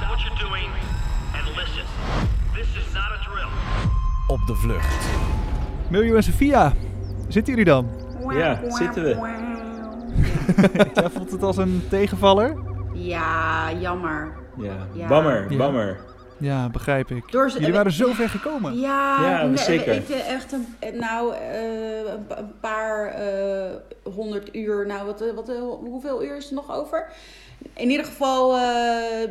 Stop what you're doing and listen. This is not a drill. Op de vlucht. Miljo en Sophia, zitten jullie dan? Ja, zitten we. Jij voelt het als een tegenvaller? Ja, jammer. Ja, Ja. bammer, Ja. bammer. Ja, begrijp ik. Door ze- Jullie waren zo ver gekomen. Ja, Ja, nee, zeker. Ik echt een, nou, eh, een pa- een paar eh, honderd uur. Nou, wat, eh, wat, eh, hoeveel uur is er nog over? In ieder geval eh,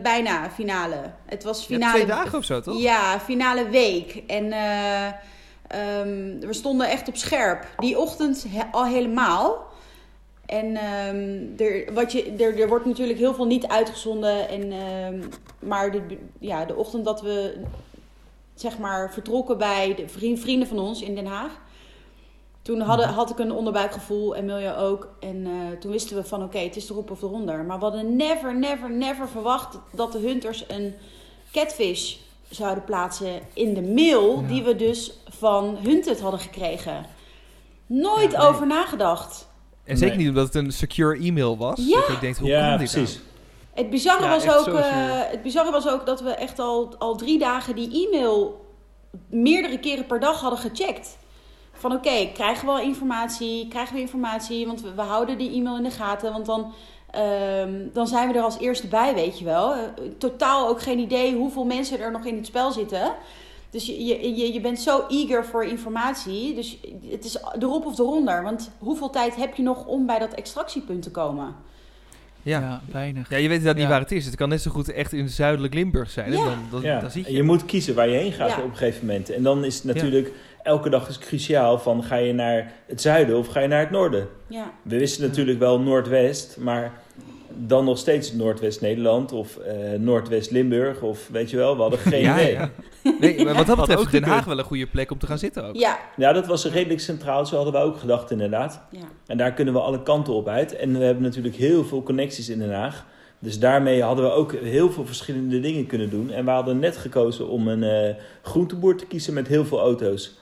bijna finale. Het was Ja, finale. twee dagen of zo, toch? Ja, finale week. En eh, ehm, we stonden echt op scherp. Die ochtend he- al helemaal. En ehm, er, wat je, er, er wordt natuurlijk heel veel niet uitgezonden. En, ehm, maar de, ja, de ochtend dat we zeg maar, vertrokken bij de vriend- vrienden van ons in Den Haag. Toen hadden, had ik een onderbuikgevoel en Milja ook. En eh, toen wisten we van oké, het is de roep of de. Maar we hadden never, never, never verwacht dat de hunters een catfish zouden plaatsen in de mail die we dus van Hunted hadden gekregen. Nooit Ja, nee. over nagedacht. En zeker Nee. niet omdat het een secure e-mail was. Ja. Dat je denkt, hoe Ja, kan dit precies. nou? Het bizarre, Ja, was ook, eh, het bizarre was ook dat we echt al, al drie dagen die e-mail meerdere keren per dag hadden gecheckt. Van oké, krijgen we al informatie? Krijgen we informatie? Want we, we houden die e-mail in de gaten. Want dan, ehm, dan zijn we er als eerste bij, weet je wel. Eh, totaal ook geen idee hoeveel mensen er nog in het spel zitten. Dus je, je, je, je bent zo eager voor informatie. Dus het is de rop of de ronder. Want hoeveel tijd heb je nog om bij dat extractiepunt te komen? Ja. Ja, weinig. ja, je weet inderdaad niet Ja. waar het is. Het kan net zo goed echt in zuidelijk Limburg zijn. Ja. En dan, dan, Ja. dan zie je. je moet kiezen waar je heen gaat Ja. op een gegeven moment. En dan is het natuurlijk, elke dag is cruciaal van ga je naar het zuiden of ga je naar het noorden. Ja. We wisten natuurlijk wel Noordwest, maar dan nog steeds Noordwest-Nederland of eh, Noordwest-Limburg of weet je wel, we hadden geen ja, idee. ja. Nee, maar wat dat Had betreft ook Den Haag wel een goede plek om te gaan zitten ook. Ja, Ja, dat was redelijk centraal, zo hadden we ook gedacht inderdaad. ja. En daar kunnen we alle kanten op uit. En we hebben natuurlijk heel veel connecties in Den Haag. Dus daarmee hadden we ook heel veel verschillende dingen kunnen doen. En we hadden net gekozen om een eh groenteboer te kiezen met heel veel auto's.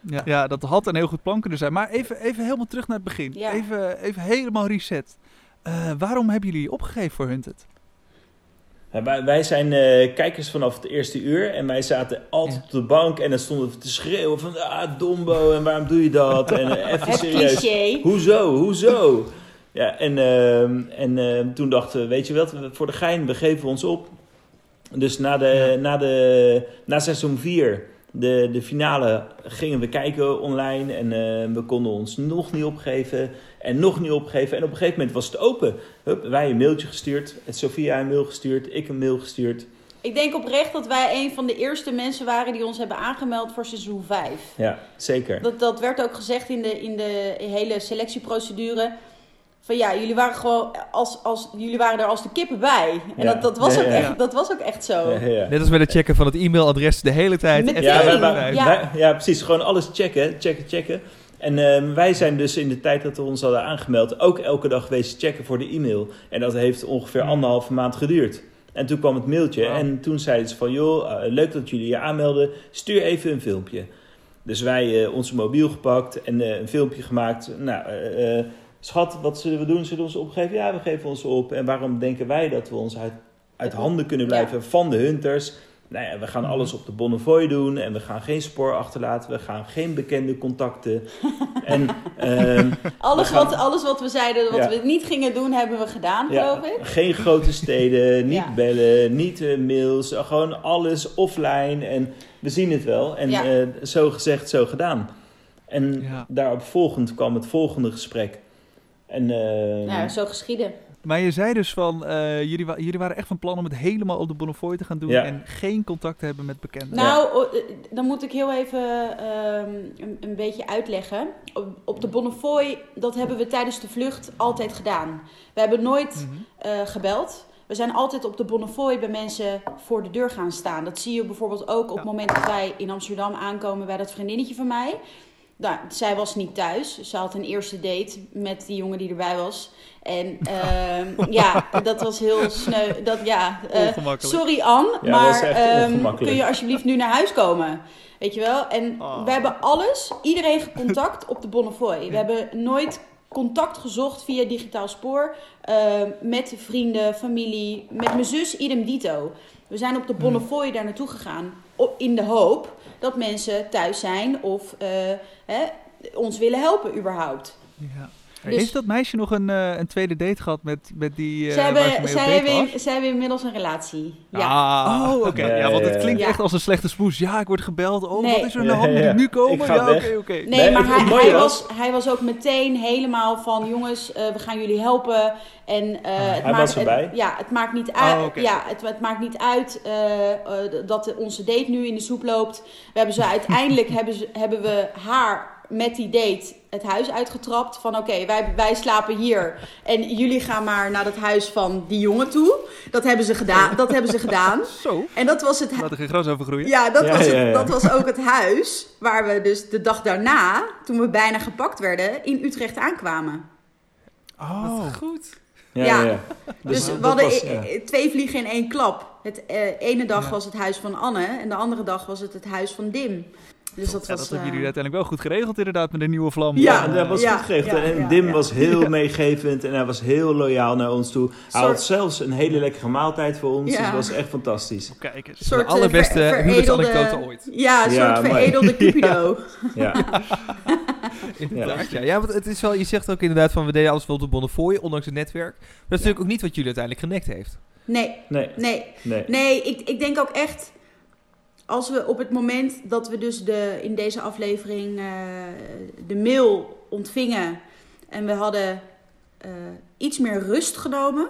Ja. Ja, dat had een heel goed plan kunnen zijn. Maar even, even helemaal terug naar het begin. Ja. Even, even helemaal reset. Eh, waarom hebben jullie opgegeven voor Hunted? Wij, zijn eh, kijkers vanaf het eerste uur. En wij zaten altijd Ja. op de bank. En dan stonden we te schreeuwen van... Ah, dombo, en waarom doe je dat? En even Het serieus. Hoezo? Hoezo? Ja, en, ehm, en ehm, toen dachten we, weet je wat, voor de gein, we geven ons op. Dus na, de, na, de, na seizoen 4, de, de finale, gingen we kijken online. En eh, we konden ons nog niet opgeven en nog niet opgeven. En op een gegeven moment was het open. Hup, wij een mailtje gestuurd, het Sophia een mail gestuurd, ik een mail gestuurd. Ik denk oprecht dat wij een van de eerste mensen waren die ons hebben aangemeld voor seizoen 5. Ja, zeker. Dat, dat werd ook gezegd in de, in de hele selectieprocedure. Van ja, jullie waren gewoon als, als, jullie waren er als de kippen bij. En Ja. dat, dat, was Ja, ook ja, echt, dat was ook echt zo. Ja, ja. Net als met het checken van het e-mailadres de hele tijd. Meteen. Ja, wij- erbij. wij- Ja. precies. Gewoon alles checken, checken, checken. En ehm, wij zijn dus in de tijd dat we ons hadden aangemeld ook elke dag geweest checken voor de e-mail. En dat heeft ongeveer anderhalve maand geduurd. En toen kwam het mailtje en toen zeiden ze van... joh, eh, leuk dat jullie je aanmelden, stuur even een filmpje. Dus wij eh, onze mobiel gepakt en eh, een filmpje gemaakt. Nou, schat, wat zullen we doen? Zullen we ons opgeven? Ja, we geven ons op. En waarom denken wij dat we ons uit, uit handen kunnen blijven van de hunters? Nou ja, we gaan alles op de Bonnefoy doen en we gaan geen spoor achterlaten. We gaan geen bekende contacten. en ehm, Alles, gaan- wat, alles wat we zeiden, wat Ja. we niet gingen doen, hebben we gedaan, ja, geloof ik. geen grote steden, niet Ja. bellen, niet eh, mails. gewoon alles offline en we zien het wel. En Ja. eh, zo gezegd, zo gedaan. En Ja. daarop volgend kwam het volgende gesprek. En, eh, Nou, zo geschieden. Maar je zei dus van, eh, jullie, wa- jullie waren echt van plan om het helemaal op de Bonnefoy te gaan doen. Ja. En geen contact te hebben met bekenden. Nou, o- eh, dan moet ik heel even ehm, een, een beetje uitleggen. Op, op de Bonnefoy, dat hebben we tijdens de vlucht altijd gedaan. We hebben nooit Mhm. eh, gebeld. We zijn altijd op de Bonnefoy bij mensen voor de deur gaan staan. Dat zie je bijvoorbeeld ook op het moment dat wij in Amsterdam aankomen bij dat vriendinnetje van mij. Nou, zij was niet thuis. Ze had een eerste date met die jongen die erbij was. En ehm, ja, dat was heel sneu. Dat, ja, eh, sorry Anne, Ja, maar ehm, kun je alsjeblieft nu naar huis komen? Weet je wel? En Oh. we hebben alles, iedereen gecontact op de Bonnefoy. We hebben nooit contact gezocht via digitaal spoor eh, met vrienden, familie, met mijn zus idem dito. We zijn op de Bonnefoy daar naartoe gegaan in de hoop dat mensen thuis zijn of eh, hè, ons willen helpen überhaupt. Ja. Dus- Heeft dat meisje nog een, eh, een tweede date gehad met, met die eh zij hebben, zij, hebben, was? zij hebben inmiddels een relatie. Ja. Ah, oh, oké. Ja, Ja, want het klinkt Ja. echt als een slechte smoes. Ja, ik word gebeld. Oh, Nee. wat is er ja, Moet ik nu komen? Ik ga ja, oké, oké. Nee, Nee, maar hij, was- hij was ook meteen helemaal van jongens, eh, we gaan jullie helpen. En, eh, het Hij maakt, was erbij? Het, ja, het maakt niet uit, Oh, oké. ja, het, het maakt niet uit dat onze date nu in de soep loopt. We hebben ze uiteindelijk hebben, ze, hebben we haar met die date het huis uitgetrapt. Van oké, wij, wij slapen hier en jullie gaan maar naar het huis van die jongen toe. Dat hebben ze gedaan. Dat hebben ze gedaan. Zo, En dat was het laat er geen gras over groeien. ja, dat, Ja, was het, ja, ja. dat was ook het huis waar we dus de dag daarna, toen we bijna gepakt werden, in Utrecht aankwamen. Oh, Goed. Ja, Ja. ja. ja. Dus, dat we hadden was, e- ja. e- twee vliegen in één klap. Het eh, ene dag Ja. was het huis van Anne en de andere dag was het het huis van Dim. Dus dat Ja, was... dat hebben eh, jullie uiteindelijk wel goed geregeld inderdaad met een nieuwe vlam. Ja, dat was ja, goed geregeld. ja, en ja, Dim ja. was heel Ja. meegevend en hij was heel loyaal naar ons toe. Hij Soort- had zelfs een hele lekkere maaltijd voor ons. Ja. Dus het was echt fantastisch. Kijk eens. soort, De eh, allerbeste ver- veredelde- huwelijksanekdote ooit. Ja, een Ja, soort veredelde Cupido. Ja. Inderdaad, ja. ja. want het is wel, je zegt ook inderdaad van we deden alles wel op de Bonnefoy, ondanks het netwerk. Maar dat is natuurlijk ook niet wat jullie uiteindelijk genekt heeft. Nee, Nee, nee. nee. Nee, ik, ik denk ook echt. Als we op het moment dat we dus de, in deze aflevering eh, de mail ontvingen. en we hadden eh, iets meer rust genomen.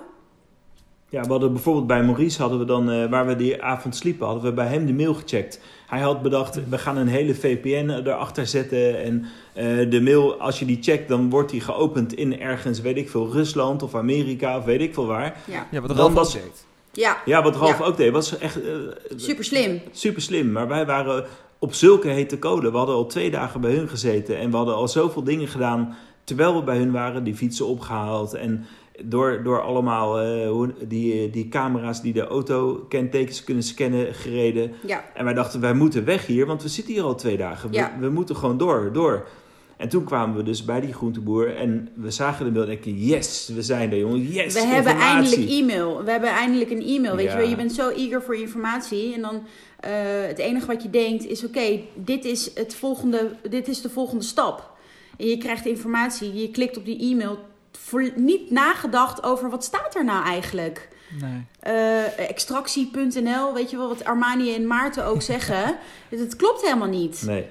Ja, we hadden bijvoorbeeld bij Maurice, hadden we dan, eh, waar we die avond sliepen, hadden we bij hem de mail gecheckt. Hij had bedacht, we gaan een hele VPN erachter zetten. En eh, de mail, als je die checkt, dan wordt die geopend in ergens, weet ik veel, Rusland of Amerika of weet ik veel waar. Ja, Ja, wat Dan was- deed. Ja Ja, wat Ralf Ja. ook deed, was echt eh, super slim. super slim. Maar wij waren op zulke hete code. We hadden al twee dagen bij hun gezeten en we hadden al zoveel dingen gedaan terwijl we bij hun waren. Die fietsen opgehaald en door, door allemaal eh, die, die camera's die de auto kentekens kunnen scannen gereden. Ja, En wij dachten, wij moeten weg hier, want we zitten hier al twee dagen. We, we moeten gewoon door, door. En toen kwamen we dus bij die groenteboer en we zagen de beeld en denken, yes, we zijn er jongen, yes, we hebben informatie. eindelijk e-mail. We hebben eindelijk een e-mail. Weet Ja. je wel, je bent zo eager voor informatie. En dan eh, het enige wat je denkt is: oké, dit is het volgende, dit is de volgende stap. En je krijgt informatie, je klikt op die e-mail. Voor, niet nagedacht over wat staat er nou eigenlijk. Nee. Eh, extractie.nl, weet je wel wat Armani en Maarten ook zeggen. Het klopt helemaal niet. Nee.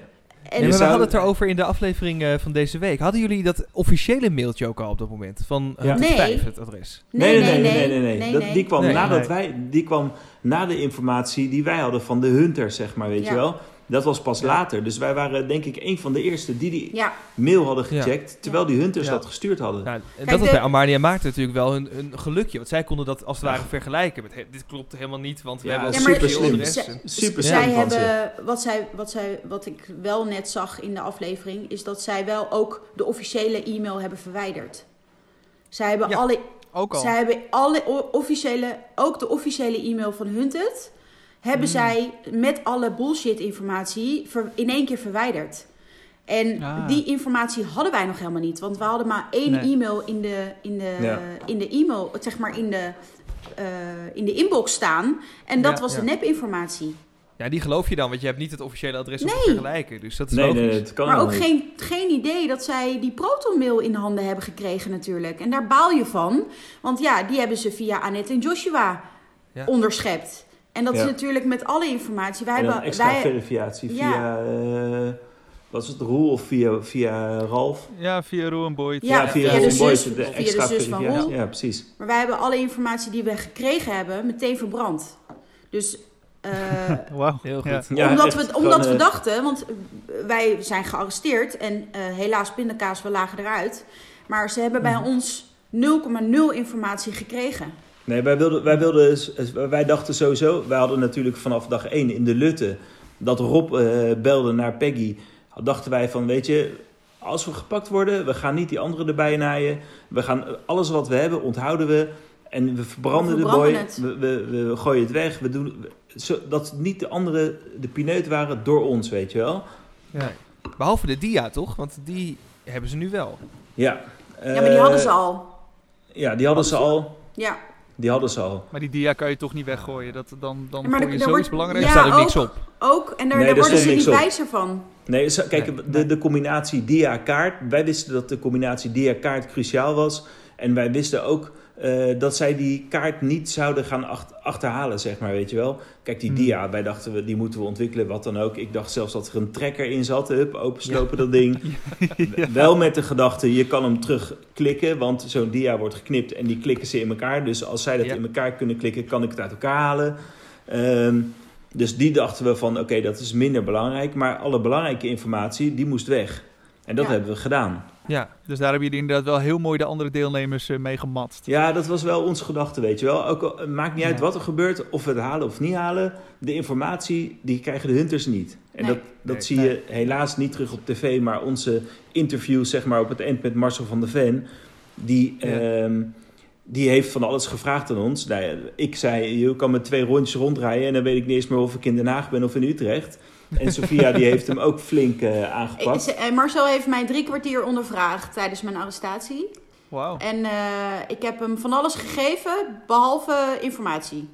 En Nee, we hadden het erover in de aflevering eh, van deze week. Hadden jullie dat officiële mailtje ook al op dat moment? Van Ja. uh, Nee. 5, het adres. Nee, nee, nee, nee, nee. nee, Dat, nee. Die kwam Nee. nadat Nee. wij, die kwam na de informatie die wij hadden van de Hunter, zeg maar, weet Ja. je wel. Dat was pas Ja. later. Dus wij waren denk ik een van de eerste die die Ja, mail hadden Ja. gecheckt, terwijl die Hunters Ja. dat gestuurd hadden. En Kijk, dat was de- bij Armani en Maarten natuurlijk wel hun, hun gelukje. Want zij konden dat als het ware vergelijken. Met, dit klopt helemaal niet, want we Ja, hebben een super slim. Super zij slim ze. hebben, wat, zij, wat, zij, wat ik wel net zag in de aflevering, is dat zij wel ook de officiële e-mail hebben verwijderd. Zij hebben, Ja, alle, Ook al. zij hebben alle officiële, ook de officiële e-mail van Hunted, hebben Hmm. zij met alle bullshit informatie in één keer verwijderd. En Ah. die informatie hadden wij nog helemaal niet. Want we hadden maar één Nee. e-mail in de, in de, Ja. in de e-mail, zeg maar in de, eh, in de inbox staan. En dat Ja, was ja. de nepinformatie. Ja, die geloof je dan, want je hebt niet het officiële adres om te vergelijken. Dus dat is Nee, logisch. nee, nee, dat kan Maar ook geen, geen idee dat zij die protonmail in handen hebben gekregen natuurlijk. En daar baal je van. Want ja, die hebben ze via Annette en Joshua Ja. onderschept. En dat Ja. is natuurlijk met alle informatie. Wij En dan hebben, extra wij, verificatie Ja. via, eh, wat is het, Roel of via, via Ralf? Ja, via Roe en Boyd. Ja, via, via de Roel Boyd, zus- via de extra zus van. Roel. Ja, precies. maar wij hebben alle informatie die we gekregen hebben meteen verbrand. Dus eh, Wauw. Heel goed. Ja. Omdat we, gewoon, omdat we eh, dachten, want wij zijn gearresteerd en eh, helaas pindakaas, we lagen eruit. Maar ze hebben bij Mhm. ons 0,0 informatie gekregen. Nee, wij, wilden, wij, wilden, wij dachten sowieso, wij hadden natuurlijk vanaf dag 1 in de Lutte, dat Rob eh, belde naar Peggy, dachten wij van, weet je, als we gepakt worden, we gaan niet die anderen erbij naaien. We gaan alles wat we hebben, onthouden we. En we verbranden, We de boy. het. We, we, we gooien het weg. We doen, we- zo, dat niet de anderen de pineut waren door ons, weet je wel. Ja. Behalve de dia, toch? Want die hebben ze nu wel. Ja, ja, maar die hadden ze al. Ja, die hadden ze al. Ja. Die hadden ze al. Maar die dia kan je toch niet weggooien? Dat, dan dan Ja, maar gooi er- je er zoiets wordt- belangrijks. Ja, Er staat ook niks ook. op. Ook, en daar, Nee, daar worden ze niet niks op. wijzer van. Nee, zo- kijk, Nee, de, nee. de combinatie dia-kaart. Wij wisten dat de combinatie dia-kaart cruciaal was. En wij wisten ook eh, dat zij die kaart niet zouden gaan ach- achterhalen, zeg maar, weet je wel. Kijk, die Hmm. dia, wij dachten, we, die moeten we ontwikkelen, wat dan ook. Ik dacht zelfs dat er een trekker in zat. Hup, openslopen dat ding. Wel met de gedachte, je kan hem terugklikken, want zo'n dia wordt geknipt en die klikken ze in elkaar. Dus als zij dat Ja. in elkaar kunnen klikken, kan ik het uit elkaar halen. Ehm, dus die dachten we van, oké, dat is minder belangrijk. Maar alle belangrijke informatie, die moest weg. En dat hebben we gedaan. Ja. Dus daar hebben jullie inderdaad wel heel mooi de andere deelnemers eh, mee gematst. Ja, dat was wel onze gedachte, weet je wel. Ook al, het maakt niet uit Ja. wat er gebeurt, of we het halen of niet halen. De informatie, die krijgen de hunters niet. En Nee. dat, dat Nee. zie je helaas niet terug op tv, maar onze interviews, zeg maar, op het eind met Marcel van der Ven, die, Ja. ehm, die heeft van alles gevraagd aan ons. Nou ja, ik zei, je kan met twee rondjes rondrijden en dan weet ik niet eens meer of ik in Den Haag ben of in Utrecht. En Sofia, die heeft hem ook flink eh, Ik- aangepakt. ze- eh, Marcel heeft mij drie kwartier ondervraagd tijdens mijn arrestatie. Wauw. En eh, ik heb hem van alles gegeven, behalve informatie.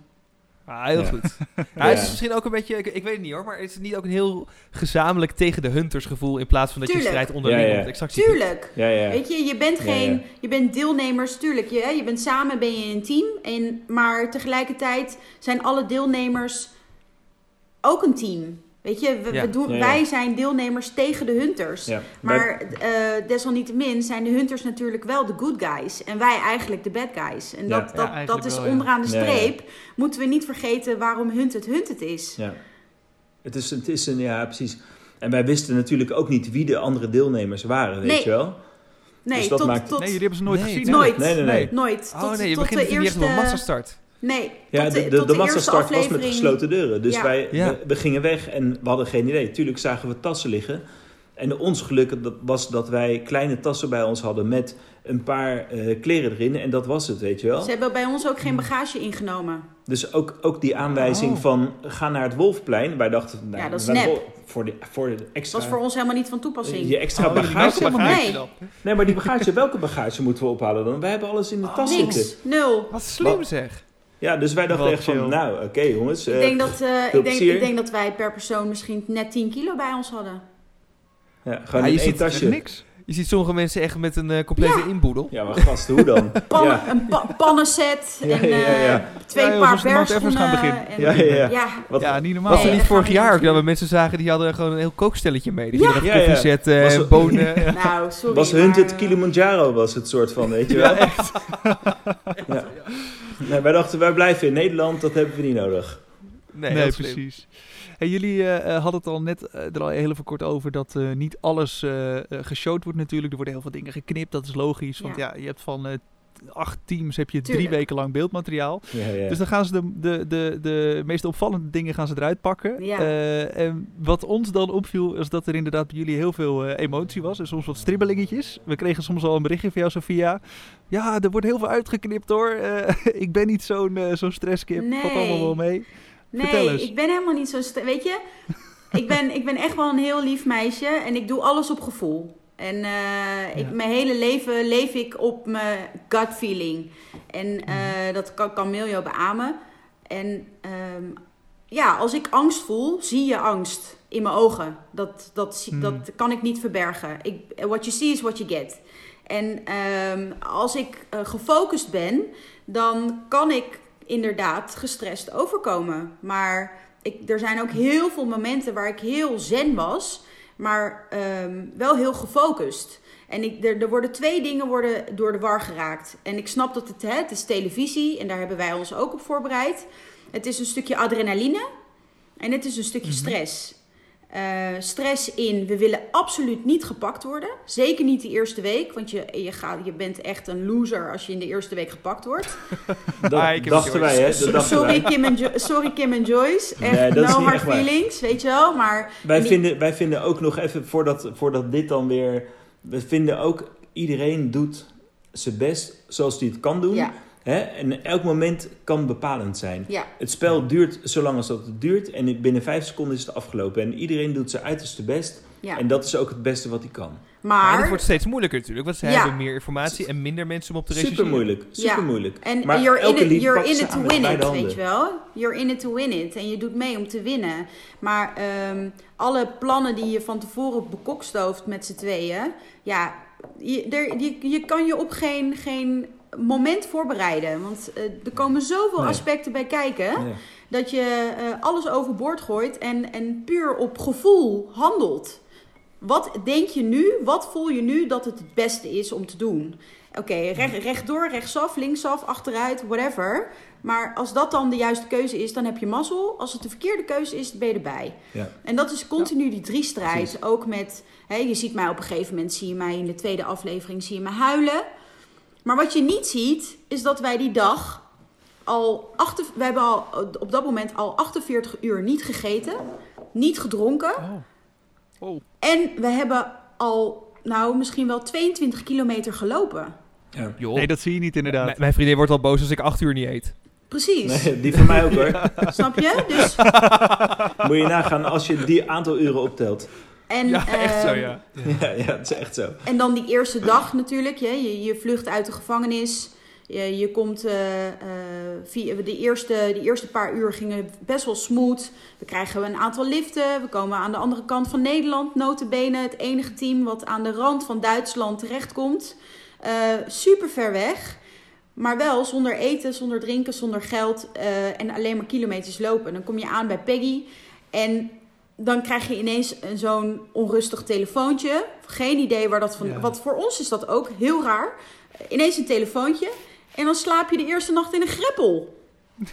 Ah, heel Ja. goed. Ja, Ja. Het is misschien ook een beetje, ik, ik weet het niet hoor, maar is het niet ook een heel gezamenlijk tegen de hunters gevoel in plaats van dat Tuurlijk. je strijd onderling Ja, ik Tuurlijk. Ja, ja. Weet je, je bent Ja, geen, ja. je bent deelnemers, tuurlijk. Je, je bent samen, ben je een team. En, maar tegelijkertijd zijn alle deelnemers ook een team. Weet je, we, Ja. we doen, Ja, ja. wij zijn deelnemers tegen de hunters. Ja. Maar eh, desalniettemin zijn de hunters natuurlijk wel de good guys. En wij eigenlijk de bad guys. En dat, Ja, dat, dat is wel, ja. onderaan de Ja, ja. streep. Moeten we niet vergeten waarom hunt het hunt het is. Ja. Het is, het is een, ja, precies. En wij wisten natuurlijk ook niet wie de andere deelnemers waren, weet Nee. je wel? Nee, Dus dat tot, maakt- tot Nee, jullie hebben ze nooit Nee, gezien. nooit. Nee, nee, nee. nooit. Oh Tot- nee, je tot begint de natuurlijk niet echt eerste- massastart. Nee, Ja, tot de, de, de, tot de de eerste massastart was met gesloten deuren. Dus Ja. wij Ja. we, we gingen weg en we hadden geen idee. Tuurlijk zagen we tassen liggen. En ons geluk dat was dat wij kleine tassen bij ons hadden met een paar eh, kleren erin. En dat was het, weet je wel. Ze hebben bij ons ook geen bagage ingenomen. Dus ook, ook die aanwijzing Oh. van ga naar het Wolfplein. Wij dachten, nou, Ja, dat is nep. Voor de, voor de Dat extra, was voor ons helemaal niet van toepassing. je extra Oh, bagage. helemaal Nee. Nee, maar die bagage, welke bagage moeten we ophalen dan? Wij hebben alles in de tas zitten. Niks, nul. Wat slim Wat? zeg. Ja, dus wij dachten echt van, nou, oké jongens. Ik eh, denk, dat, eh, ik, denk, ik denk dat wij per persoon misschien net 10 kilo bij ons hadden. ja, gewoon Ja, in je één ziet tasje. Niks. Je ziet sommige mensen echt met een eh, complete inboedel. Ja, maar gast, hoe dan? Pannen, ja. Een pa pannenset en ja, ja, ja. eh, twee joh, paar bergschoenen. gaan beginnen. en- Ja, ja, ja. ja. Wat, Ja, niet normaal. Was er niet vorig we jaar ook dat we mensen zagen die hadden gewoon een heel kookstelletje mee. Die Ja. gingen Ja, even ja. koffie zetten, Was het- bonen. Nou, sorry. was Hunt het eh, Kilimanjaro, was het soort van, weet je wel? Ja, echt. Nee, wij dachten, wij blijven in Nederland, dat hebben we niet nodig. Nee, precies. Hey, jullie eh, eh, hadden het al net eh, er al heel even kort over dat eh, niet alles eh eh, geshowd wordt natuurlijk. Er worden heel veel dingen geknipt, dat is logisch. Want ja, Ja. je hebt van eh, acht teams heb je drie weken lang beeldmateriaal. Ja, ja. Dus dan gaan ze de, de, de, de meest opvallende dingen gaan ze eruit pakken. Ja. Eh, en wat ons dan opviel, is dat er inderdaad bij jullie heel veel eh, emotie was. En soms wat stribbelingetjes. We kregen soms al een berichtje van jou, Sophia. Ja, er wordt heel veel uitgeknipt hoor. Eh, ik ben niet zo'n eh, zo'n stresskip. Valt Nee. allemaal wel mee. Vertel Nee, eens. ik ben helemaal niet zo... st- Weet je, ik ben, ik ben echt wel een heel lief meisje en ik doe alles op gevoel. En eh, ik, Ja. mijn hele leven leef ik op mijn gut feeling. En eh, Mhm. dat kan, Miljo beamen. En ehm, ja, als ik angst voel, zie je angst in mijn ogen. Dat, dat, Mhm. dat kan ik niet verbergen. Ik, what you see is what you get. En ehm, als ik eh, gefocust ben, dan kan ik inderdaad gestrest overkomen. Maar ik, er zijn ook heel veel momenten waar ik heel zen was, maar ehm, wel heel gefocust. En ik, er, er worden twee dingen worden door de war geraakt. En ik snap dat het, hè, het is televisie en daar hebben wij ons ook op voorbereid. Het is een stukje adrenaline en het is een stukje stress. Eh, stress in, we willen absoluut niet gepakt worden. Zeker niet de eerste week, want je, je, gaat, je bent echt een loser als je in de eerste week gepakt wordt. Dat Ah, ik heb dachten wij, hè? Dat dachten Sorry wij. Kim, en Jo- sorry Kim en Joyce. Echt Nee, dat is no niet hard echt waar. feelings, weet je wel. Maar Wij die- vinden, wij vinden ook nog even, voordat, voordat dit dan weer... We vinden ook, iedereen doet zijn best zoals hij het kan doen. ja, Hè? En elk moment kan bepalend zijn. ja, Het spel duurt zolang als dat het duurt. En binnen vijf seconden is het afgelopen. En iedereen doet zijn uiterste best. ja. En dat is ook het beste wat hij kan. Maar het wordt steeds moeilijker natuurlijk, want ze Ja. hebben meer informatie en minder mensen om op te reageren. Super moeilijk, super Ja. moeilijk. en Maar you're, in elke it, lied you're in it to win it, weet je wel. You're in it to win it. En je doet mee om te winnen. Maar ehm, alle plannen die je van tevoren bekokstooft met z'n tweeën... Ja, je, er, je, je kan je op geen, geen moment voorbereiden. Want eh, er komen zoveel Nee. aspecten bij kijken... Dat je eh, alles overboord gooit en, en puur op gevoel handelt. Wat denk je nu, wat voel je nu dat het het beste is om te doen? Oké, recht, rechtdoor, rechtsaf, linksaf, achteruit, whatever. Maar als dat dan de juiste keuze is, dan heb je mazzel. Als het de verkeerde keuze is, ben je erbij. Ja. En dat is continu die drie strijd. Ook met, hè, je ziet mij op een gegeven moment, zie je mij in de tweede aflevering, zie je me huilen. Maar wat je niet ziet, is dat wij die dag al, achter, we hebben al op dat moment al 48 uur niet gegeten, niet gedronken. Oh. Oh. En we hebben al, nou, misschien wel 22 kilometer gelopen. Ja. Joh, Nee, dat zie je niet inderdaad. mijn, mijn vriendin wordt al boos als ik acht uur niet eet. Precies. Nee, die van mij ook hoor. Snap je? Dus, Moet je nagaan als je die aantal uren optelt. En, ja, echt zo, ehm, ja. Ja, ja, het is echt zo. En dan die eerste dag natuurlijk. Je, je, je vlucht uit de gevangenis. Je, je komt eh, eh, via de eerste, die eerste paar uur gingen best wel smooth. We krijgen een aantal liften. We komen aan de andere kant van Nederland. Notabene het enige team wat aan de rand van Duitsland terechtkomt. Eh super ver weg. Maar wel zonder eten, zonder drinken, zonder geld eh, en alleen maar kilometers lopen. Dan kom je aan bij Peggy en dan krijg je ineens een zo'n onrustig telefoontje. Geen idee waar dat van. Ja. Wat voor ons is dat ook heel raar. Ineens een telefoontje en dan slaap je de eerste nacht in een greppel.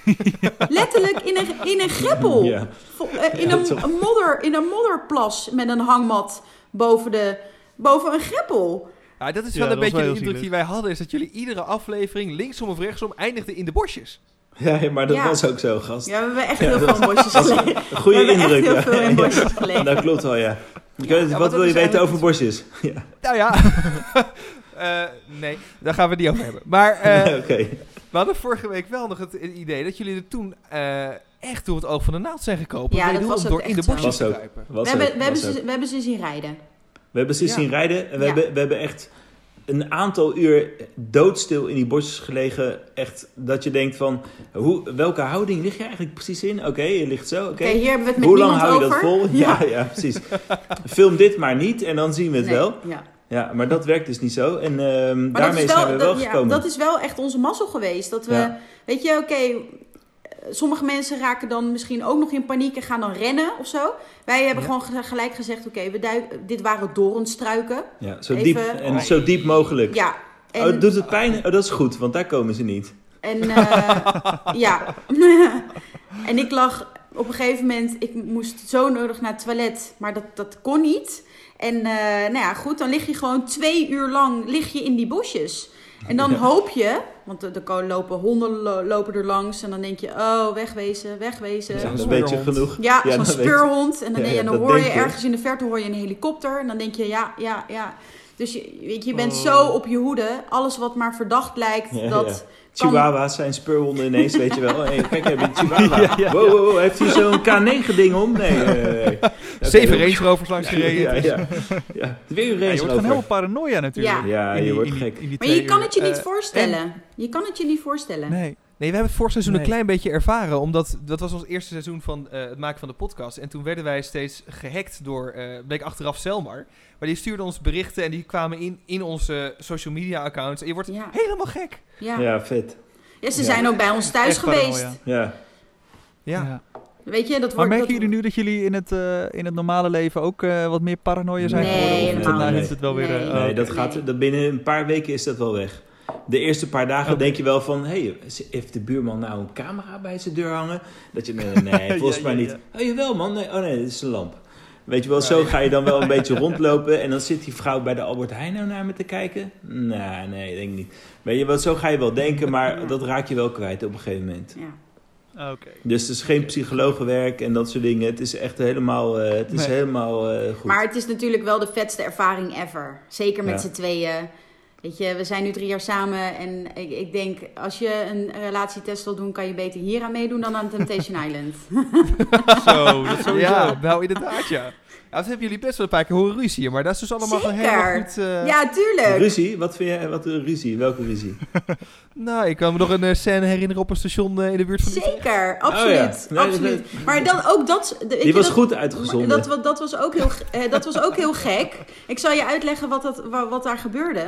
Letterlijk in een, in een greppel. Ja. Eh, in, Ja, een, modder, in een modderplas met een hangmat boven, de, boven een greppel. Ja, dat is Ja, wel dat een beetje wel de indruk die wij hadden, is dat jullie iedere aflevering linksom of rechtsom eindigden in de bosjes. Ja, ja, maar dat Ja. was ook zo, gast. Ja, we hebben echt heel veel bosjes. Een goede we hebben indruk. echt heel ja. veel bosjes gelegen. Dat klopt wel, ja. Wat wil je weten over bosjes? Ja, Nou ja, Eh, nee, daar gaan we het niet over hebben. Maar eh, we hadden vorige week wel nog het idee dat jullie er toen eh, echt door het oog van de naald zijn gekomen. Ja, dat wederom was ook door echt in de zo. bosjes Was te ook. kruipen. We hebben, we, hebben ze, we hebben ze zien rijden. We hebben ze Ja. zien rijden en we, Ja. hebben, we hebben echt een aantal uur doodstil in die bosjes gelegen. Echt dat je denkt van, hoe, welke houding lig je eigenlijk precies in? Oké, je ligt zo, oké. Hier hebben we het met Hoe lang hou je over. dat vol? Ja, ja, precies. Film dit maar niet en dan zien we het Nee, wel. Ja. Ja, maar dat werkt dus niet zo. En ehm, daarmee wel, zijn we wel dat, ja, gekomen. dat is wel echt onze mazzel geweest. Dat we, weet je, oké, sommige mensen raken dan misschien ook nog in paniek en gaan dan rennen of zo. Wij hebben Ja. gewoon ge- gelijk gezegd, oké, we dit waren doornstruiken. ja, zo, even- diep, en zo diep mogelijk. Ja. En, Oh, doet het pijn? Oh, dat is goed, want daar komen ze niet. En eh, ja. en ik lag op een gegeven moment, ik moest zo nodig naar het toilet, maar dat, dat kon niet. En eh, nou ja, goed, dan lig je gewoon twee uur lang lig je in die bosjes. En dan Ja. hoop je, want er, lopen honden lo- lopen er langs en dan denk je, oh, wegwezen, wegwezen. Ja, Zo'n dat weet je speurhond. genoeg. Ja, Ja, zo'n speurhond. En dan, Ja, dan hoor je ergens in de verte hoor je een helikopter. En dan denk je, ja, ja, ja. Dus je, weet je, bent Oh. zo op je hoede. Alles wat maar verdacht lijkt, Ja, dat... ja. kan- Chihuahua's zijn speurhonden ineens, weet je wel. Hey, kijk, heb je een chihuahua? Ja, ja, Wow, wow, wow, heeft hij zo'n K9-ding om? Nee, nee, nee, Zeven. Range Rovers langs Ja, gereden. ja, ja. Weer een Ja, je wordt gewoon helemaal paranoia natuurlijk. Ja. Je die- wordt gek. Maar je kan uur. het je niet Eh, voorstellen. Je kan het je niet voorstellen. Nee. Nee, we hebben het vorig seizoen een klein beetje ervaren. Omdat dat was ons eerste seizoen van eh, het maken van de podcast. En toen werden wij steeds gehackt door, eh bleek achteraf Selmar. Maar die stuurde ons berichten en die kwamen in, in onze social media accounts. En je wordt Ja. helemaal gek. Ja. Ja. Ja, vet. ze Ja. zijn ook bij ons thuis Echt geweest. paranoia. Ja. Ja. Weet je, dat Maar wordt... merken dat- jullie nu dat jullie in het, eh, in het normale leven ook eh, wat meer paranoia zijn Nee, geworden? Of helemaal heeft het wel weer... Nee. eh, Nee, dat gaat, dat binnen een paar weken is dat wel weg. De eerste paar dagen denk je wel van... Hey, heeft de buurman nou een camera bij zijn deur hangen? Dat je... Nee, nee, volgens Ja, mij ja, niet. ja. Oh, jawel man. Nee, oh nee, dit is een lamp. Weet je wel, zo ga je dan wel een beetje rondlopen. En dan zit die vrouw bij de Albert Heijn nou naar me te kijken. Nee, nee, denk ik niet. Weet je wel, zo ga je wel denken. Maar dat raak je wel kwijt op een gegeven moment. Ja. Oké. Dus het is geen psychologenwerk en dat soort dingen. Het is echt helemaal, eh, het is Nee. helemaal eh, goed. Maar het is natuurlijk wel de vetste ervaring ever. Zeker met Ja. z'n tweeën. Weet je, we zijn nu drie jaar samen en ik, ik denk, als je een relatietest wil doen, kan je beter hier aan meedoen dan aan Temptation Island. Zo, dat sowieso. Ja, nou inderdaad, ja. Ja, dat hebben jullie best wel een paar keer horen ruzie, maar dat is dus allemaal Zeker. helemaal goed... eh, ja, tuurlijk. Ruzie? Wat vind jij? Wat een ruzie? Welke ruzie? Nou, ik kan me nog een eh, scène herinneren op een station eh, in de buurt van. Zeker, absoluut. Oh ja. Nee, absoluut. Maar dan ook dat... de- Die was dat- goed uitgezonden. Dat, wa- dat, was ook heel, eh, dat was ook heel gek. Ik zal je uitleggen wat, dat, wa- wat daar gebeurde.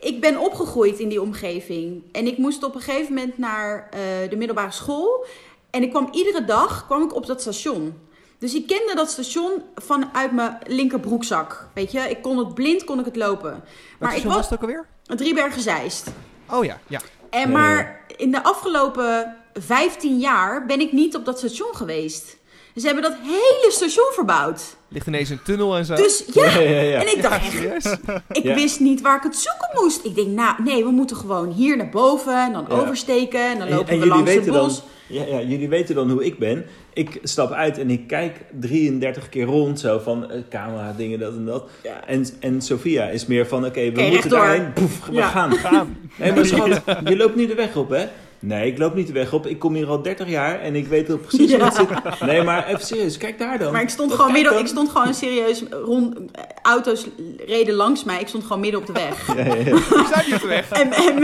Ik ben opgegroeid in die omgeving. En ik moest op een gegeven moment naar eh, de middelbare school. En ik kwam iedere dag kwam ik op dat station. Dus ik kende dat station vanuit mijn linkerbroekzak. Weet je, ik kon het blind, kon ik het lopen. Maar Maar ik was was het ook alweer? Driebergen Zeist. Oh ja, ja. En Ja, maar in de afgelopen 15 jaar ben ik niet op dat station geweest. Ze hebben dat hele station verbouwd. Ligt ineens een tunnel en zo. Dus ja, Ja, ja, ja. en ik dacht echt, ik Ja. wist niet waar ik het zoeken moest. Ik denk, nou nee, we moeten gewoon hier naar boven en dan Ja. oversteken en dan En, lopen en we langs het weten dan, bos. ja, ja, jullie weten dan hoe ik ben. Ik stap uit en ik kijk 33 keer rond, zo van eh, camera, dingen, dat en dat. Ja. En, en Sophia is meer van, oké, we moeten daarheen. Poef, we gaan. Gaan. Nee, maar schat, je loopt niet de weg op, hè? Nee, ik loop niet de weg op. Ik kom hier al 30 jaar en ik weet al precies hoe Ja. het zit. Nee, maar even serieus, kijk daar dan. Maar ik stond Wat gewoon midden, dan? ik stond gewoon serieus rond, auto's reden langs mij. Ik stond gewoon midden op de weg. Ja, ja, ja. Zijn niet op de weg. En, en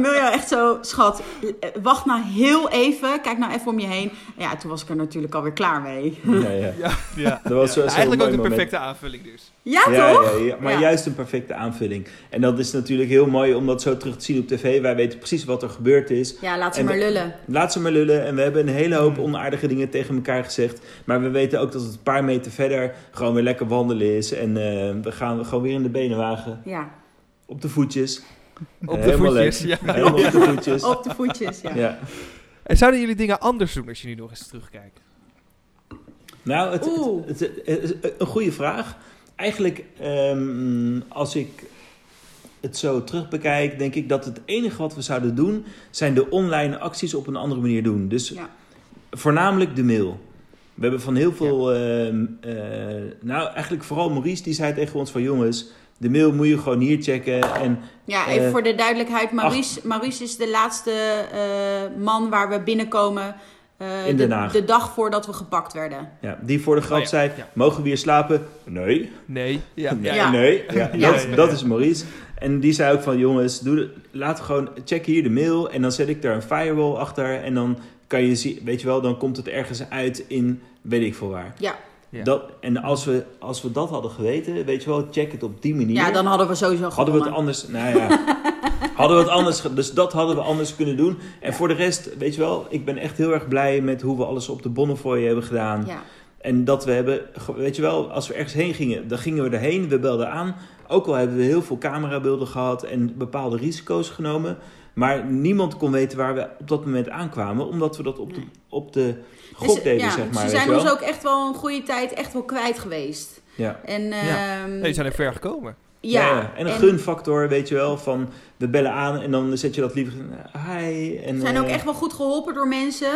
Miljo, echt zo, schat, wacht nou heel even, kijk nou even om je heen. Ja, toen was ik er natuurlijk alweer klaar mee. ja, ja. Ja. Ja. Dat was zo, eigenlijk ook de moment. perfecte aanvulling dus. Ja, Ja, toch? ja, ja, maar Ja. juist een perfecte aanvulling. En dat is natuurlijk heel mooi om dat zo terug te zien op tv. Wij weten precies wat er gebeurd is. Ja, laat ze En maar we- lullen. Laat ze maar lullen. En we hebben een hele hoop onaardige dingen tegen elkaar gezegd. Maar we weten ook dat het een paar meter verder gewoon weer lekker wandelen is. En eh, we gaan gewoon weer in de benenwagen. Ja, Op de voetjes. Op de Helemaal voetjes, leuk. ja. Helemaal op de voetjes. op de voetjes, ja. Ja. En zouden jullie dingen anders doen als je nu nog eens terugkijkt? Nou, het, Oeh. het, het- het- het- een goede vraag. Eigenlijk, ehm, als ik het zo terug bekijk, denk ik dat het enige wat we zouden doen, zijn de online acties op een andere manier doen. Dus Ja. voornamelijk de mail. We hebben van heel veel, ehm, eh, nou eigenlijk vooral Maurice, die zei tegen ons van jongens, de mail moet je gewoon hier checken. En Ja, even Eh, voor de duidelijkheid. Maurice, Maurice is de laatste eh, man waar we binnenkomen eh, In Den de, Haag. de dag voordat we gepakt werden. ja, die voor de grap Oh ja, zei, ja. mogen we hier slapen? Nee. Nee. Ja. Nee, Ja. nee. Ja, Ja. Dat, dat is Maurice. En die zei ook van, jongens, doe de, laat gewoon, check hier de mail. En dan zet ik daar een firewall achter. En dan kan je zien, weet je wel, dan komt het ergens uit in, weet ik veel waar. Ja, Ja. Dat, en als we, als we dat hadden geweten, weet je wel, check het op die manier. ja dan hadden we sowieso hadden we het gewonnen. anders, nou ja. hadden we het anders, dus dat hadden we anders kunnen doen. En voor de rest, weet je wel, ik ben echt heel erg blij met hoe we alles op de Bonnefoy hebben gedaan. Ja. En dat we hebben, weet je wel, als we ergens heen gingen, dan gingen we erheen, we belden aan. Ook al hebben we heel veel camerabeelden gehad en bepaalde risico's genomen. Maar niemand kon weten waar we op dat moment aankwamen, omdat we dat op de, Nee. op de Dus, gok deden, ja, zeg maar. Ze zijn ons ook echt wel een goede tijd echt wel kwijt geweest. Ja. En, Ja. ehm, Nee, die zijn er ver gekomen. Ja, ja, ja. en een gunfactor, weet je wel, van we bellen aan en dan zet je dat liever, hi. En, We zijn ook eh, echt wel goed geholpen door mensen.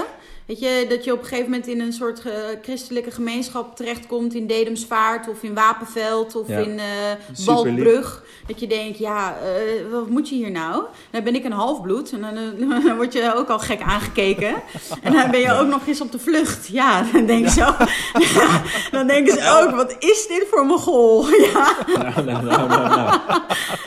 Weet je, dat je op een gegeven moment in een soort eh, christelijke gemeenschap terechtkomt in Dedemsvaart of in Wapenveld of Ja. in eh Balkbrug. Dat je denkt, ja, eh, wat moet je hier nou? Dan ben ik een halfbloed en dan, eh, dan word je ook al gek aangekeken. en dan ben je ook nog eens op de vlucht. Ja, dan denk je zo. ja, dan denken ze ook, wat is dit voor Mogol? ja, Nou, nou, nou,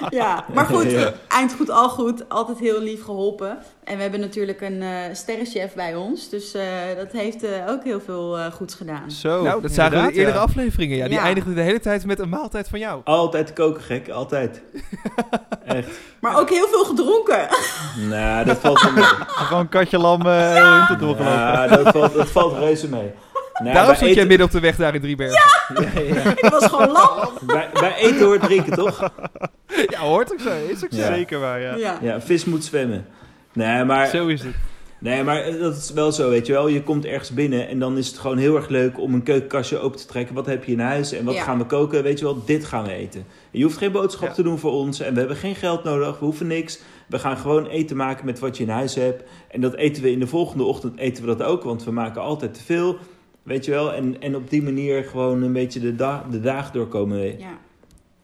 ja, maar goed, eind goed, al goed. Altijd heel lief geholpen. En we hebben natuurlijk een eh sterrenchef bij ons. Dus eh, dat heeft eh, ook heel veel eh, goeds gedaan. Zo, nou, dat zagen we in eerdere ja. afleveringen. Ja, die Ja. eindigden de hele tijd met een maaltijd van jou. Altijd koken gek, altijd. Echt. Maar ook heel veel gedronken. Nou, dat valt wel mee. Gewoon katje lam eh heel in te doorgelopen. Ja, dat valt, dat valt reuze mee. Nou, Daarom wij stond jij eten- midden op de weg daar in Driebergen. Ja, ja. Ik was gewoon lam. Bij, bij eten hoort drinken, toch? Ja, hoort ook zo. Is ook zo. Ja. Zeker waar, ja. Ja. Ja, vis moet zwemmen. Nee, maar, Zo is het. Nee, maar dat is wel zo, weet je wel. Je komt ergens binnen en dan is het gewoon heel erg leuk om een keukenkastje open te trekken. Wat heb je in huis en wat Ja. gaan we koken? Weet je wel, dit gaan we eten. Je hoeft geen boodschap Ja. te doen voor ons en we hebben geen geld nodig. We hoeven niks. We gaan gewoon eten maken met wat je in huis hebt. En dat eten we in de volgende ochtend eten we dat ook, want we maken altijd te veel. Weet je wel, en, en op die manier gewoon een beetje de, da de dagen doorkomen. Ja.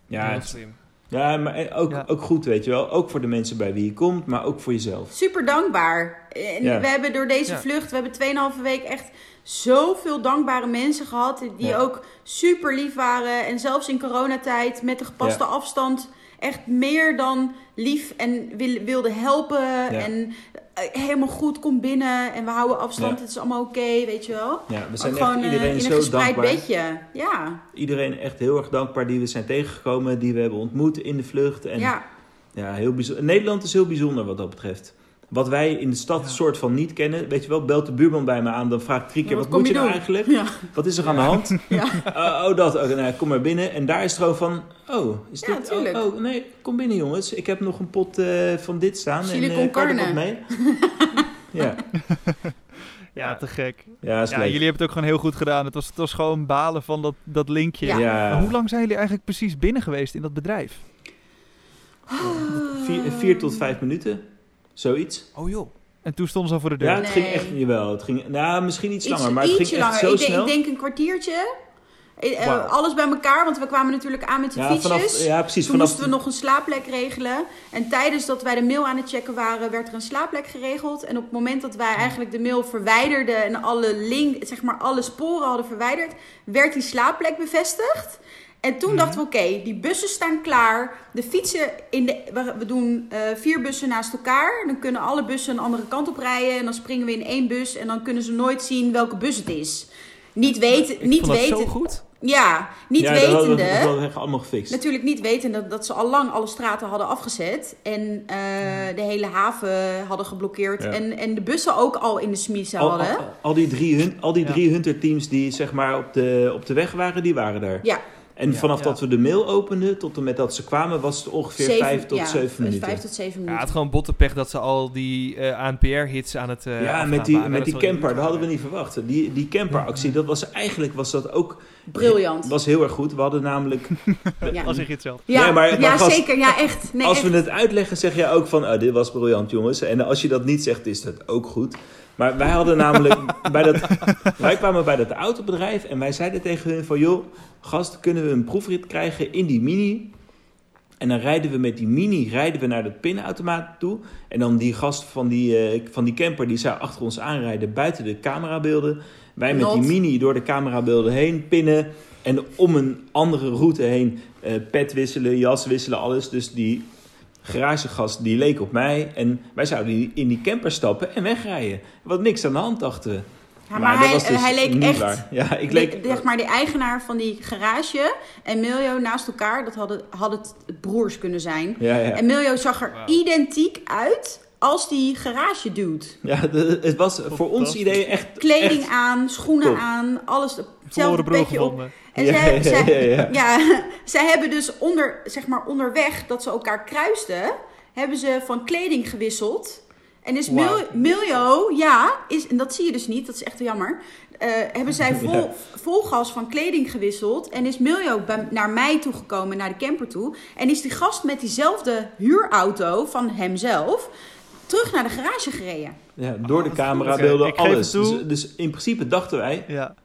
Ja, het, slim. Ja, maar en ook, Ja. ook goed, weet je wel. Ook voor de mensen bij wie je komt, maar ook voor jezelf. Super dankbaar. En Ja. we hebben door deze Ja. vlucht, we hebben 2,5 week echt zoveel dankbare mensen gehad. Die Ja. ook super lief waren. En zelfs in coronatijd met de gepaste Ja. afstand echt meer dan lief en wil, wilden helpen. En eh, helemaal goed, kom binnen en we houden afstand. Ja. Het is allemaal oké, weet je wel. Ja, we zijn echt gewoon eh, iedereen in een zo gespreid dankbaar. bedje. Ja, Iedereen echt heel erg dankbaar die we zijn tegengekomen, die we hebben ontmoet in de vlucht. En ja, ja. heel bijzonder. Nederland is heel bijzonder wat dat betreft. Wat wij in de stad soort van niet kennen. Weet je wel, belt de buurman bij me aan, dan vraag ik drie keer, Ja, wat, wat kom moet je je nou eigenlijk? Ja. Wat is er aan de hand? Ja. Oh, oh, dat. Oké, nou, kom maar binnen. En daar is het gewoon van, oh, is Ja, dit? Oh, oh, nee, kom binnen jongens. Ik heb nog een pot eh, van dit staan. Chili en eh, kan er carne. wat mee? ja, Ja, te gek. ja, is Ja, leuk. jullie hebben het ook gewoon heel goed gedaan. Het was, het was gewoon balen van dat, dat linkje. Ja. Ja, Maar hoe lang zijn jullie eigenlijk precies binnen geweest in dat bedrijf? Vier, vier tot vijf minuten. Zoiets. Oh joh. En toen stonden ze al voor de deur. Ja, het ging echt, jawel, het ging, nou, misschien iets, Iets, langer, maar het ging ietsje echt langer. zo ik, denk, snel. ik denk een kwartiertje. Eh, eh, alles bij elkaar, want we kwamen natuurlijk aan met de ja, fietsjes. vanaf, ja, precies. Toen Vanaf, moesten we nog een slaapplek regelen. En tijdens dat wij de mail aan het checken waren, werd er een slaapplek geregeld. En op het moment dat wij eigenlijk de mail verwijderden en alle link, zeg maar alle sporen hadden verwijderd, werd die slaapplek bevestigd. En toen dachten we, oké, die bussen staan klaar. De fietsen, in de, we, we doen eh, vier bussen naast elkaar. Dan kunnen alle bussen een andere kant op rijden. En dan springen we in één bus. En dan kunnen ze nooit zien welke bus het is. Niet weten, Ik niet vond dat weten. zo goed. Ja, niet ja, wetende. Dat hadden we echt allemaal gefixt. Natuurlijk niet wetende dat, dat ze al lang alle straten hadden afgezet. En eh, de hele haven hadden geblokkeerd. Ja. En, en de bussen ook al in de smiezen Al, hadden. al, al die drie, hun, al die Ja. drie Hunter-teams die zeg maar op de, op de weg waren, die waren daar. Ja, En Ja. vanaf Ja. dat we de mail openden tot en met dat ze kwamen, was het ongeveer zeven, vijf tot ja, zeven minuten. Vijf tot zeven Ja, minuten. het gewoon bottenpech dat ze al die eh ANPR-hits aan het eh ja, met die, waren. met Dat die camper, dat hadden we niet verwacht. Die, die camperactie, dat was eigenlijk was dat ook Briljant. was heel erg goed. We hadden namelijk, Ja, Al zeg je het zelf. ja, Nee, maar- maar ja zeker. Ja, echt. Nee, als echt. we het uitleggen, zeg jij ook van, oh, dit was briljant jongens. En als je dat niet zegt, is dat ook goed. Maar wij hadden namelijk, bij dat, wij kwamen bij dat autobedrijf en wij zeiden tegen hun van, joh, gast, kunnen we een proefrit krijgen in die mini? En dan rijden we met die mini rijden we naar dat pinautomaat toe. En dan die gast van die, eh, van die camper, die zou achter ons aanrijden buiten de camerabeelden. Wij met die mini door de camerabeelden heen pinnen. En om een andere route heen eh, pet wisselen, jas wisselen, alles. Dus die garagegast die leek op mij. En wij zouden in die camper stappen en wegrijden. Wat niks aan de hand dachten we. Ja, maar hij, dus hij leek echt. waar. Ja, ik de- leek... zeg maar de eigenaar van die garage en Miljo naast elkaar, dat hadden, hadden het broers kunnen zijn. Ja, ja. En Miljo zag er identiek uit als die garage dude. ja de- het was voor ons idee echt... Kleding echt- aan, schoenen top. aan, alles. Hetzelfde broer op. En Ja, zij, ja, zij, ja, ja. ja, zij hebben dus onder, zeg maar onderweg dat ze elkaar kruisten, hebben ze van kleding gewisseld. En is. Miljo, ja, is, en dat zie je dus niet, dat is echt jammer. eh, hebben zij vol, Ja. vol gas van kleding gewisseld. En is Miljo bij, naar mij toegekomen, naar de camper toe. En is die gast met diezelfde huurauto van hemzelf terug naar de garage gereden. Ja, door de camerabeelden, geef alles. Dus, dus in principe dachten wij, Ja,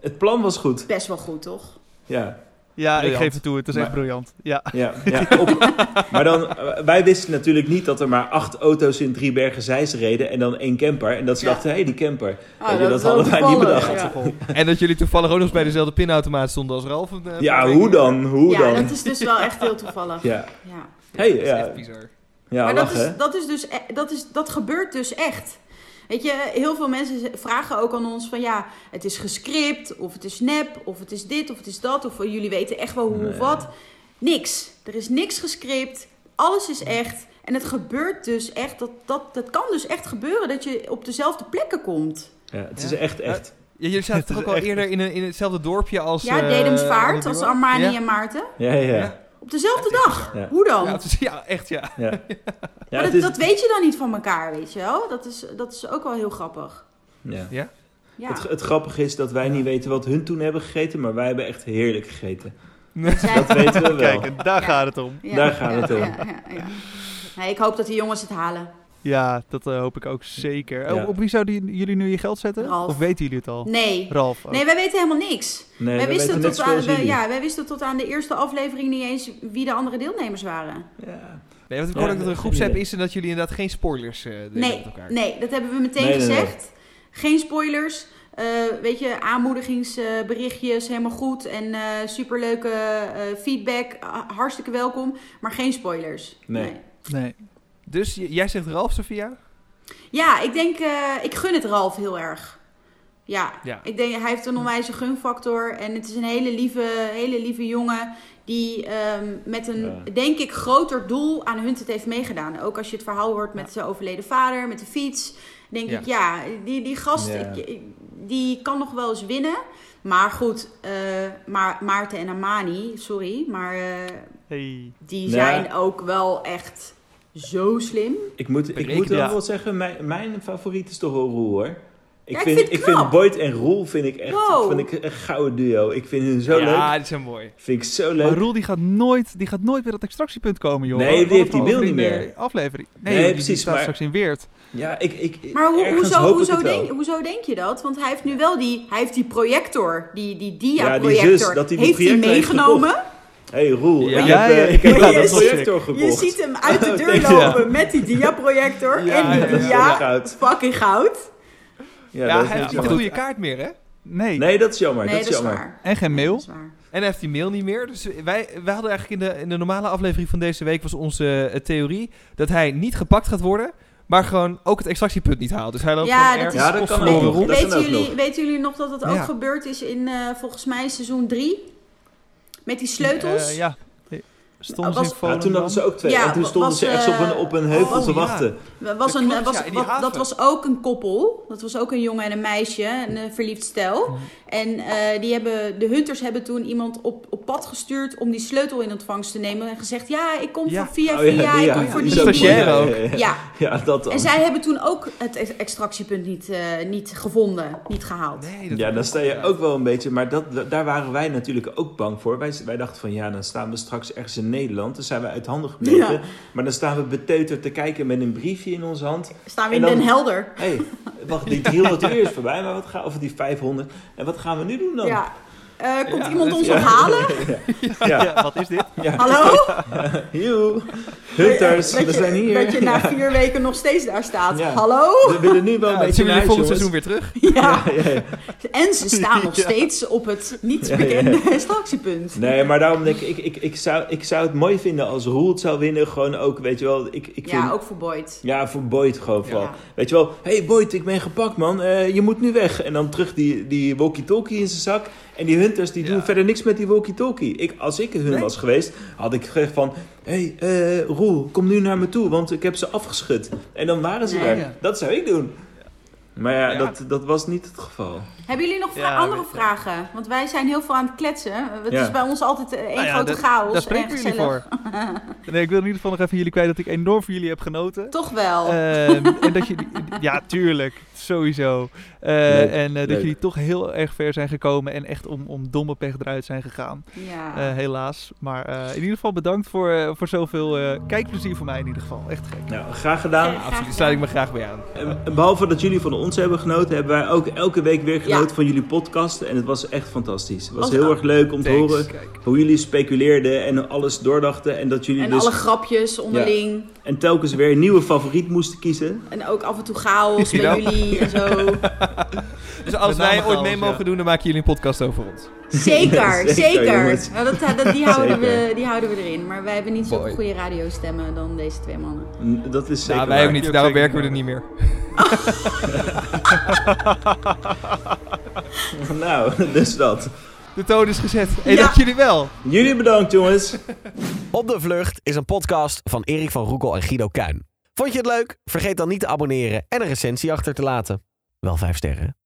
het plan was goed. Best wel goed, toch? Ja, ja ik geef het toe. Het is echt briljant. Ja. ja, ja. Op, maar dan, eh, wij wisten natuurlijk niet dat er maar acht auto's in Driebergen Zeist reden en dan één camper. En dat ze Ja. dachten, hé, hey, die camper. Ah, Weet je, dat hadden wij niet bedacht. ja. En dat jullie toevallig ook nog eens bij dezelfde pinautomaat stonden als Ralf. een, eh, Ja, hoe dan? Hoe Ja, dan? dat is dus wel echt heel toevallig. Ja, Ja. hey, Dat is ja, echt bizar. ja maar dat is, dat is dus, e- dat, is, dat gebeurt dus echt. Weet je, heel veel mensen vragen ook aan ons van ja, het is gescript, of het is nep, of het is dit, of het is dat, of jullie weten echt wel hoe of wat. Niks. Er is niks gescript. Alles is echt. En het gebeurt dus echt, dat, dat, dat kan dus echt gebeuren dat je op dezelfde plekken komt. Ja, het is Ja. echt, echt. Ja, jullie zaten toch ook al echt- eerder in, een, in hetzelfde dorpje als... Ja, Dedemsvaart, die als? Armani Ja. en Maarten. Ja. Ja. Op dezelfde Ja, dag. Ja. Hoe dan? Ja, is, ja, echt ja. maar dat, is, dat weet je dan niet van elkaar, weet je wel? Dat is, dat is ook wel heel grappig. ja. Ja? Ja. Het, het grappige is dat wij niet weten wat hun toen hebben gegeten, maar wij hebben echt heerlijk gegeten. Dat weten we wel. Kijk, daar Ja. gaat het om. Ja, Daar gaat ja, het om. Ja, ja, ja. Nee, ik hoop dat die jongens het halen. Ja, dat eh, hoop ik ook zeker. Ja. Op, op wie zouden jullie nu je geld zetten? Ralf. Of weten jullie het al? Nee. Ralf. ook. Nee, wij weten helemaal niks. Nee, wij, we wisten tot aan, wij- ja, wij wisten tot aan de eerste aflevering niet eens wie de andere deelnemers waren. Ja. Nee, want ik Ja, hoorde ook dat er een groepsapp is en dat jullie inderdaad geen spoilers eh delen Nee, met elkaar. nee, dat hebben we meteen Nee, nee, nee. gezegd. Geen spoilers. Eh, weet je, aanmoedigingsberichtjes, helemaal goed. En eh, superleuke eh, feedback, hartstikke welkom. Maar geen spoilers. Nee. Nee. Dus jij zegt Ralf, Sofia? Ja, ik denk, eh, ik gun het Ralf heel erg. Ja, Ja. ik denk, hij heeft een onwijze gunfactor. En het is een hele lieve, hele lieve jongen. Die ehm, met een, Ja. denk ik, groter doel aan Hunt het heeft meegedaan. Ook als je het verhaal hoort met zijn overleden vader, met de fiets. Denk Ja. ik, ja, die, die gast, Ja. ik- ik- die kan nog wel eens winnen. Maar goed, eh, maar Maarten en Amani, sorry, maar eh, Hey. die zijn ook wel echt zo slim. Ik moet, ik moet wel Ja. wel zeggen, mijn, mijn favoriet is toch wel Roel hoor. Ik, Ja, ik vind, vind het ik vind. Boyd en Roel vind ik echt Wow. vind ik een gouden duo. Ik vind hun zo ja, leuk. die zijn mooi. Vind ik zo Maar leuk. Roel die gaat nooit, die gaat nooit weer dat extractiepunt komen, joh. Nee, die heeft die wil niet meer. Aflevering. Nee, Nee, die- die precies, staat maar- straks in Weert. Ja, ik, ik, Maar hoe, ergens hoezo, ik hoezo, denk, hoezo denk je dat? Want hij heeft nu wel die, hij heeft die projector, die, die Ja, die dia-projector, zus, dat hij die heeft hij projector heeft meegenomen. Hey Roel, Ja. ik Ja, heb, ja, eh, ik heb ja. wel Ja, een dat was projector gekocht. Je ziet hem uit de deur lopen met die dia-projector Ja, en die ja, dat is dia. goud. Fucking goud. Ja, dat hij heeft niet de goede kaart meer, hè? Nee. Nee, dat is jammer. Nee, dat is jammer. waar. En geen mail. dat is waar. En hij heeft die mail niet meer. Dus wij, wij hadden eigenlijk in de, in de normale aflevering van deze week was onze eh, theorie dat hij niet gepakt gaat worden, maar gewoon ook het extractiepunt niet haalt. Dus hij loopt Ja, gewoon dat Ja, dat kan ook. Dat weten, jullie, nog. weten jullie nog dat het ook Ja. gebeurd is in eh, volgens mij seizoen 3? Met die sleutels? Eh, ja. Stonden Was- toen hadden ze ook twee. Ja, en toen stonden was, ze echt op een, eh, op een heuvel oh, te ja. wachten. Was Dat een, was, wat- dat was ook een koppel. Dat was ook een jongen en een meisje, een verliefd stel. En eh, die hebben, de hunters hebben toen iemand op, op pad gestuurd om die sleutel in ontvangst te nemen. En gezegd, ja, ik kom Ja. voor via Oh ja, via, ik kom voor die die. stagiaire ook. Ja, ja, ja. Ja, Ja, dat dan. en zij hebben toen ook het ex- extractiepunt niet, eh, niet gevonden, niet gehaald. Nee, dat Ja, dan sta je ook wel een beetje, maar dat, daar waren wij natuurlijk ook bang voor. Wij, wij dachten van ja, dan staan we straks ergens in Nederland. Dan zijn we uit handen gebleven. Ja. Maar dan staan we beteuterd te kijken met een briefje in onze hand. Staan we in dan- Den Helder. Hé, hey, wacht, die 300 uur is voorbij, maar wat gaan, of die 500. En wat gaan we nu doen dan? Eh, komt Ja, iemand dat- ons ja. ophalen? Ja, Ja, wat is dit? ja. Hallo? Joe, hunters, we zijn hier. Dat je na vier weken nog steeds daar staat. Ja. Hallo? We willen nu wel Ja, een beetje jullie volgend jongens. seizoen weer terug. Ja. Ja, ja. En ze staan nog Ja. steeds op het niet Ja, ja. bekende extractiepunt. Nee, maar daarom denk ik, ik, ik, ik, zou, ik zou het mooi vinden als Roel het zou winnen. Gewoon ook, weet je wel, ik, ik vind... Ja, ook voor Boyd. Ja, voor Boyd gewoon vooral. Ja. Weet je wel, hé hey Boyd, ik ben gepakt man, Eh, je moet nu weg. En dan terug die, die walkie-talkie in zijn zak. En die hunters die doen verder niks met die walkie-talkie. Ik, als ik hun Nee. was geweest, had ik gezegd van... Hé hey, eh, Roel, kom nu naar me toe, want ik heb ze afgeschud. En dan waren ze Nee. er. Ja. Dat zou ik doen. Maar ja, Ja. Dat, dat was niet het geval. Hebben jullie nog vra- Ja, andere je. vragen? Want wij zijn heel veel aan het kletsen. Het Ja. is bij ons altijd eh, één Nou ja, grote dat- chaos. Daar spreken jullie voor. Nee, ik wil in ieder geval nog even jullie kwijt dat ik enorm van jullie heb genoten. Toch wel. Ehm, en dat jullie, ja, tuurlijk, sowieso. Eh, Leuk, en eh, dat leuk. jullie toch heel erg ver zijn gekomen en echt om, om domme pech eruit zijn gegaan. ja. Eh, helaas. Maar eh, in ieder geval bedankt voor, eh, voor zoveel eh, kijkplezier voor mij in ieder geval. Echt gek. Nou, graag gedaan. Ja, absoluut. Daar sluit ik me graag bij aan. En en behalve dat jullie van ons hebben genoten, hebben wij ook elke week weer genoten Ja. van jullie podcast. En het was echt fantastisch. Het was Was- heel erg leuk om te Thanks. horen Kijk. hoe jullie speculeerden en alles doordachten. En dat jullie en dus alle grapjes onderling. en telkens weer een nieuwe favoriet moesten kiezen. En ook af en toe chaos bij Ja. jullie en zo. Dus als Met wij ooit mee mogen ja. doen, dan maken jullie een podcast over ons. Zeker, Zeker, zeker. Nou, dat, dat, die, houden we, Zeker. die houden we erin. Maar wij hebben niet zo'n goede radiostemmen dan deze twee mannen. N- Dat is zeker Nou, wij waar. ook niet, daarom zeker werken we er niet meer. Nou, dus dat. De toon is gezet. Hey, Ja. dank jullie wel. Jullie bedankt jongens. Op de Vlucht is een podcast van Erik van Roekel en Guido Kuin. Vond je het leuk? Vergeet dan niet te abonneren en een recensie achter te laten. Wel vijf sterren.